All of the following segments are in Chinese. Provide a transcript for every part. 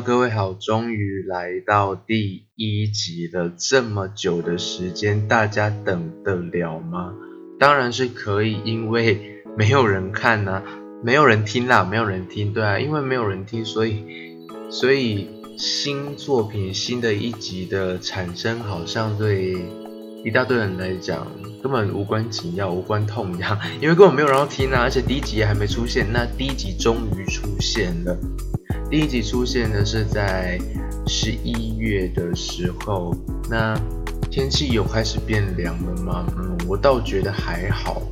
各位好，终于来到第一集了。这么久的时间，大家等得了吗？当然是可以，因为没有人看呐、没有人听啦，没有人听，对啊，因为没有人听，所以所以新作品新的一集的产生，好像对一大堆人来讲根本无关紧要、无关痛痒，因为根本没有人要听啊，而且第一集也还没出现，那第一集终于出现了。第一集出现的是在十一月的时候，那天气有开始变凉了吗？嗯，我倒觉得还好。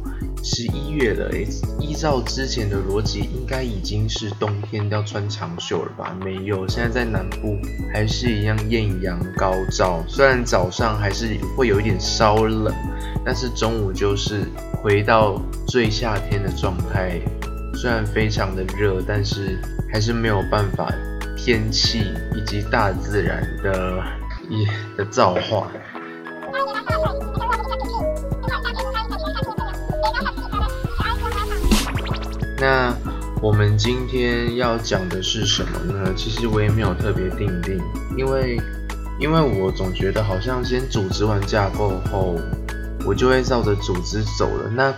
十一月了，诶依照之前的逻辑，应该已经是冬天要穿长袖了吧？没有，现在在南部还是一样艳阳高照，虽然早上还是会有一点稍冷，但是中午就是回到最夏天的状态。虽然非常的热，但是还是没有办法天气以及大自然的一的造化。那我们今天要讲的是什么呢？其实我也没有特别定定，因为因为我总觉得好像先组织完架构后，我就会照着组织走了。那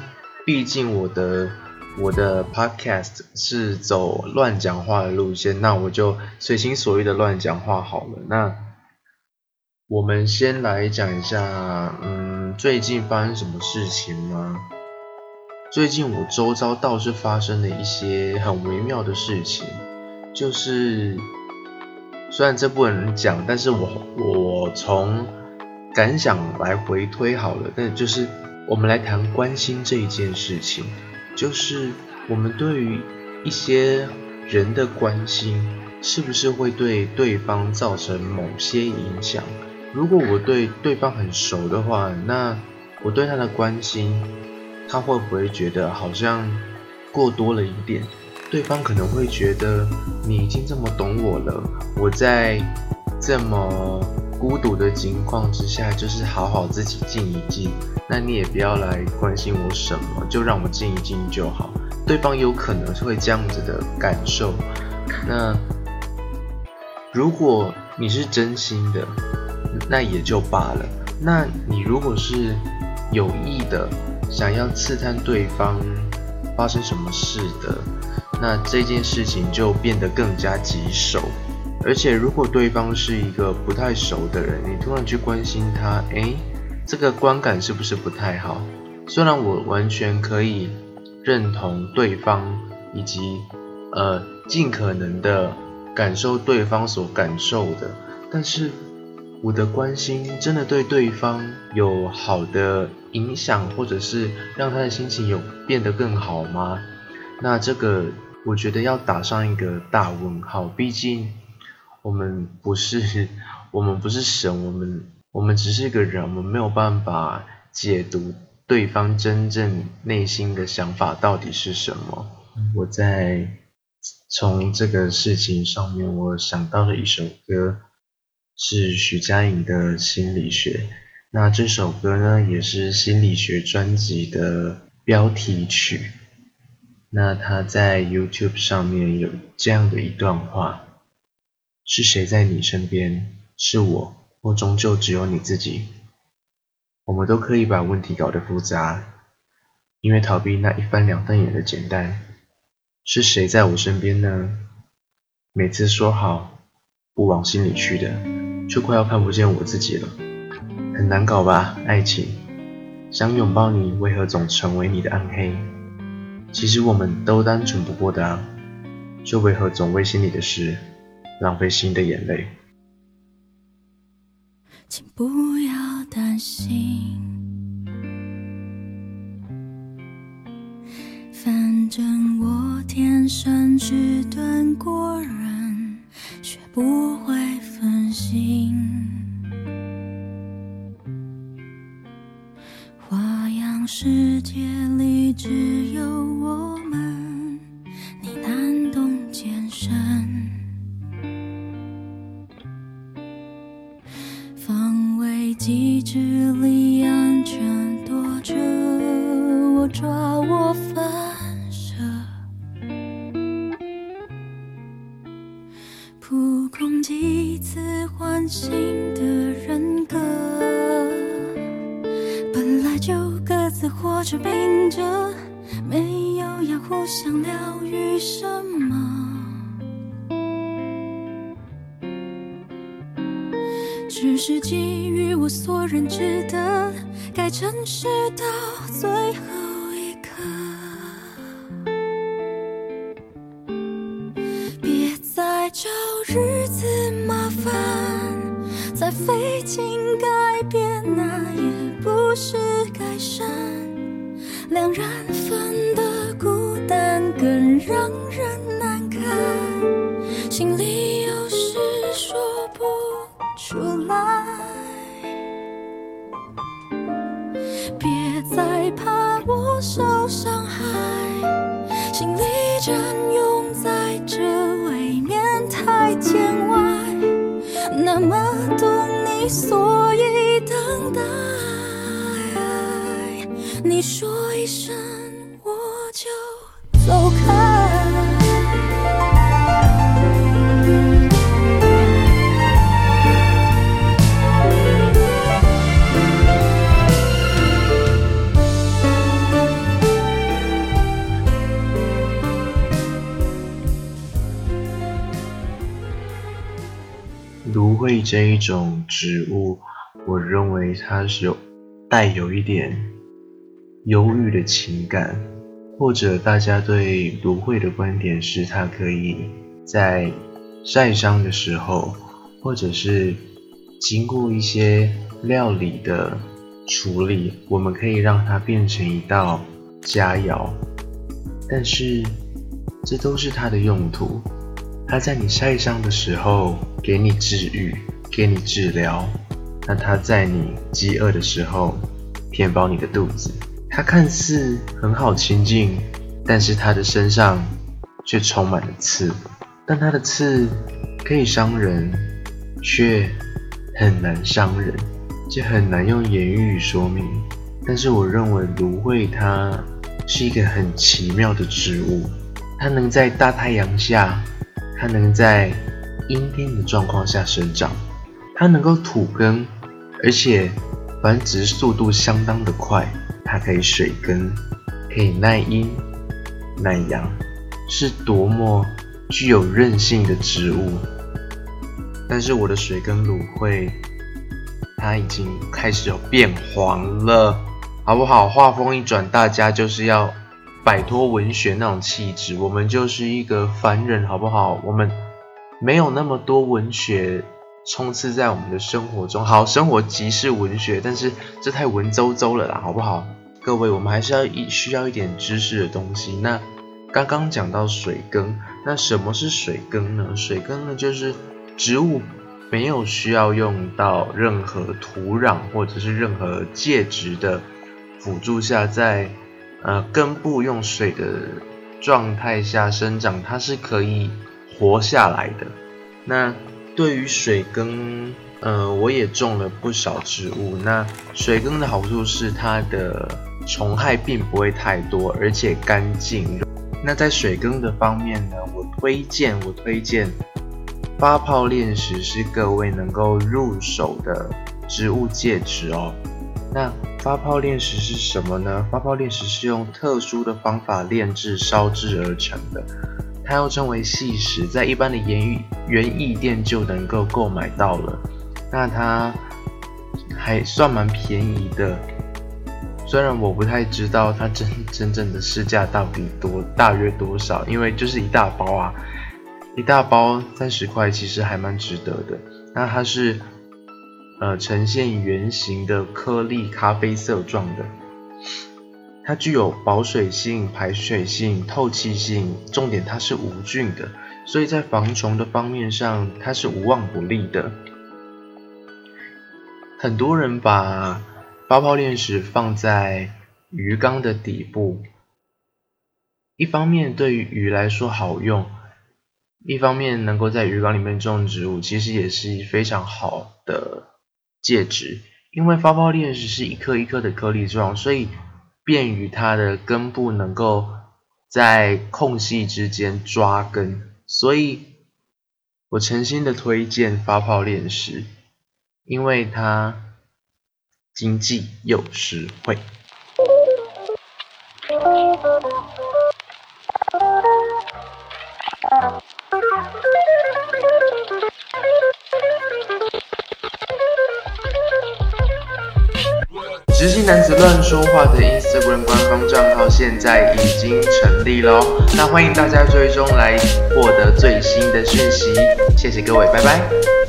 毕竟我的我的 podcast 是走乱讲话的路线，那我就随心所欲的乱讲话好了。那我们先来讲一下，嗯，最近发生什么事情吗？最近我周遭倒是发生了一些很微妙的事情，就是虽然这不能讲，但是我我从感想来回推好了，但就是我们来谈关心这一件事情，就是我们对于一些人的关心，是不是会对对方造成某些影响？如果我对对方很熟的话，那我对他的关心。他会不会觉得好像过多了一点？对方可能会觉得你已经这么懂我了，我在这么孤独的情况之下，就是好好自己静一静。那你也不要来关心我什么，就让我静一静就好。对方有可能是会这样子的感受。那如果你是真心的，那也就罢了。那你如果是有意的，想要刺探对方发生什么事的，那这件事情就变得更加棘手。而且，如果对方是一个不太熟的人，你突然去关心他，诶，这个观感是不是不太好？虽然我完全可以认同对方，以及呃尽可能的感受对方所感受的，但是。我的关心真的对对方有好的影响，或者是让他的心情有变得更好吗？那这个我觉得要打上一个大问号。毕竟我们不是我们不是神，我们我们只是一个人，我们没有办法解读对方真正内心的想法到底是什么。我在从这个事情上面，我想到了一首歌。是徐佳莹的心理学，那这首歌呢，也是心理学专辑的标题曲。那他在 YouTube 上面有这样的一段话：是谁在你身边？是我，或终究只有你自己？我们都可以把问题搞得复杂，因为逃避那一翻两瞪眼的简单。是谁在我身边呢？每次说好不往心里去的。就快要看不见我自己了，很难搞吧？爱情，想拥抱你，为何总成为你的暗黑？其实我们都单纯不过的啊，就为何总为心里的事浪费心的眼泪？请不要担心，反正我天生是钝过人，学不会。新的人格本来就各自活着病着，没有要互相疗愈什么。只是给予我所认知的，该诚实到最后一刻。别再找日子麻烦。再费劲改变，那也不是改善。两人份的孤单更让人难堪，心里有事说不出来。别再怕我受伤害，心里占用在这未免太见外。那么懂你，所以等待。你说一声，我就走开。芦荟这一种植物，我认为它是有带有一点忧郁的情感，或者大家对芦荟的观点是，它可以在晒伤的时候，或者是经过一些料理的处理，我们可以让它变成一道佳肴。但是，这都是它的用途。它在你晒伤的时候给你治愈，给你治疗；那它在你饥饿的时候填饱你的肚子。它看似很好亲近，但是它的身上却充满了刺。但它的刺可以伤人，却很难伤人，这很难用言语说明。但是我认为芦荟它是一个很奇妙的植物，它能在大太阳下。它能在阴天的状况下生长，它能够土根，而且繁殖速度相当的快。它可以水根，可以耐阴耐阳，是多么具有韧性的植物。但是我的水根芦荟，它已经开始有变黄了，好不好？话锋一转，大家就是要。摆脱文学那种气质，我们就是一个凡人，好不好？我们没有那么多文学充斥在我们的生活中。好，生活即是文学，但是这太文绉绉了啦，好不好？各位，我们还是要一需要一点知识的东西。那刚刚讲到水耕，那什么是水耕呢？水耕呢，就是植物没有需要用到任何土壤或者是任何介质的辅助下，在呃，根部用水的状态下生长，它是可以活下来的。那对于水耕，呃，我也种了不少植物。那水耕的好处是它的虫害并不会太多，而且干净。那在水耕的方面呢，我推荐我推荐发泡炼石是各位能够入手的植物介质哦。那发泡炼石是什么呢？发泡炼石是用特殊的方法炼制烧制而成的，它又称为细石，在一般的园园艺店就能够购买到了。那它还算蛮便宜的，虽然我不太知道它真真正的市价到底多大约多少，因为就是一大包啊，一大包三十块，其实还蛮值得的。那它是。呃，呈现圆形的颗粒，咖啡色状的，它具有保水性、排水性、透气性，重点它是无菌的，所以在防虫的方面上，它是无往不利的。很多人把发泡链石放在鱼缸的底部，一方面对于鱼来说好用，一方面能够在鱼缸里面种植物，其实也是非常好的。介质，因为发泡炼石是一颗一颗的颗粒状，所以便于它的根部能够在空隙之间抓根，所以我诚心的推荐发泡炼石，因为它经济又实惠。直性男子乱说话的 Instagram 官方账号现在已经成立喽，那欢迎大家追踪来获得最新的讯息，谢谢各位，拜拜。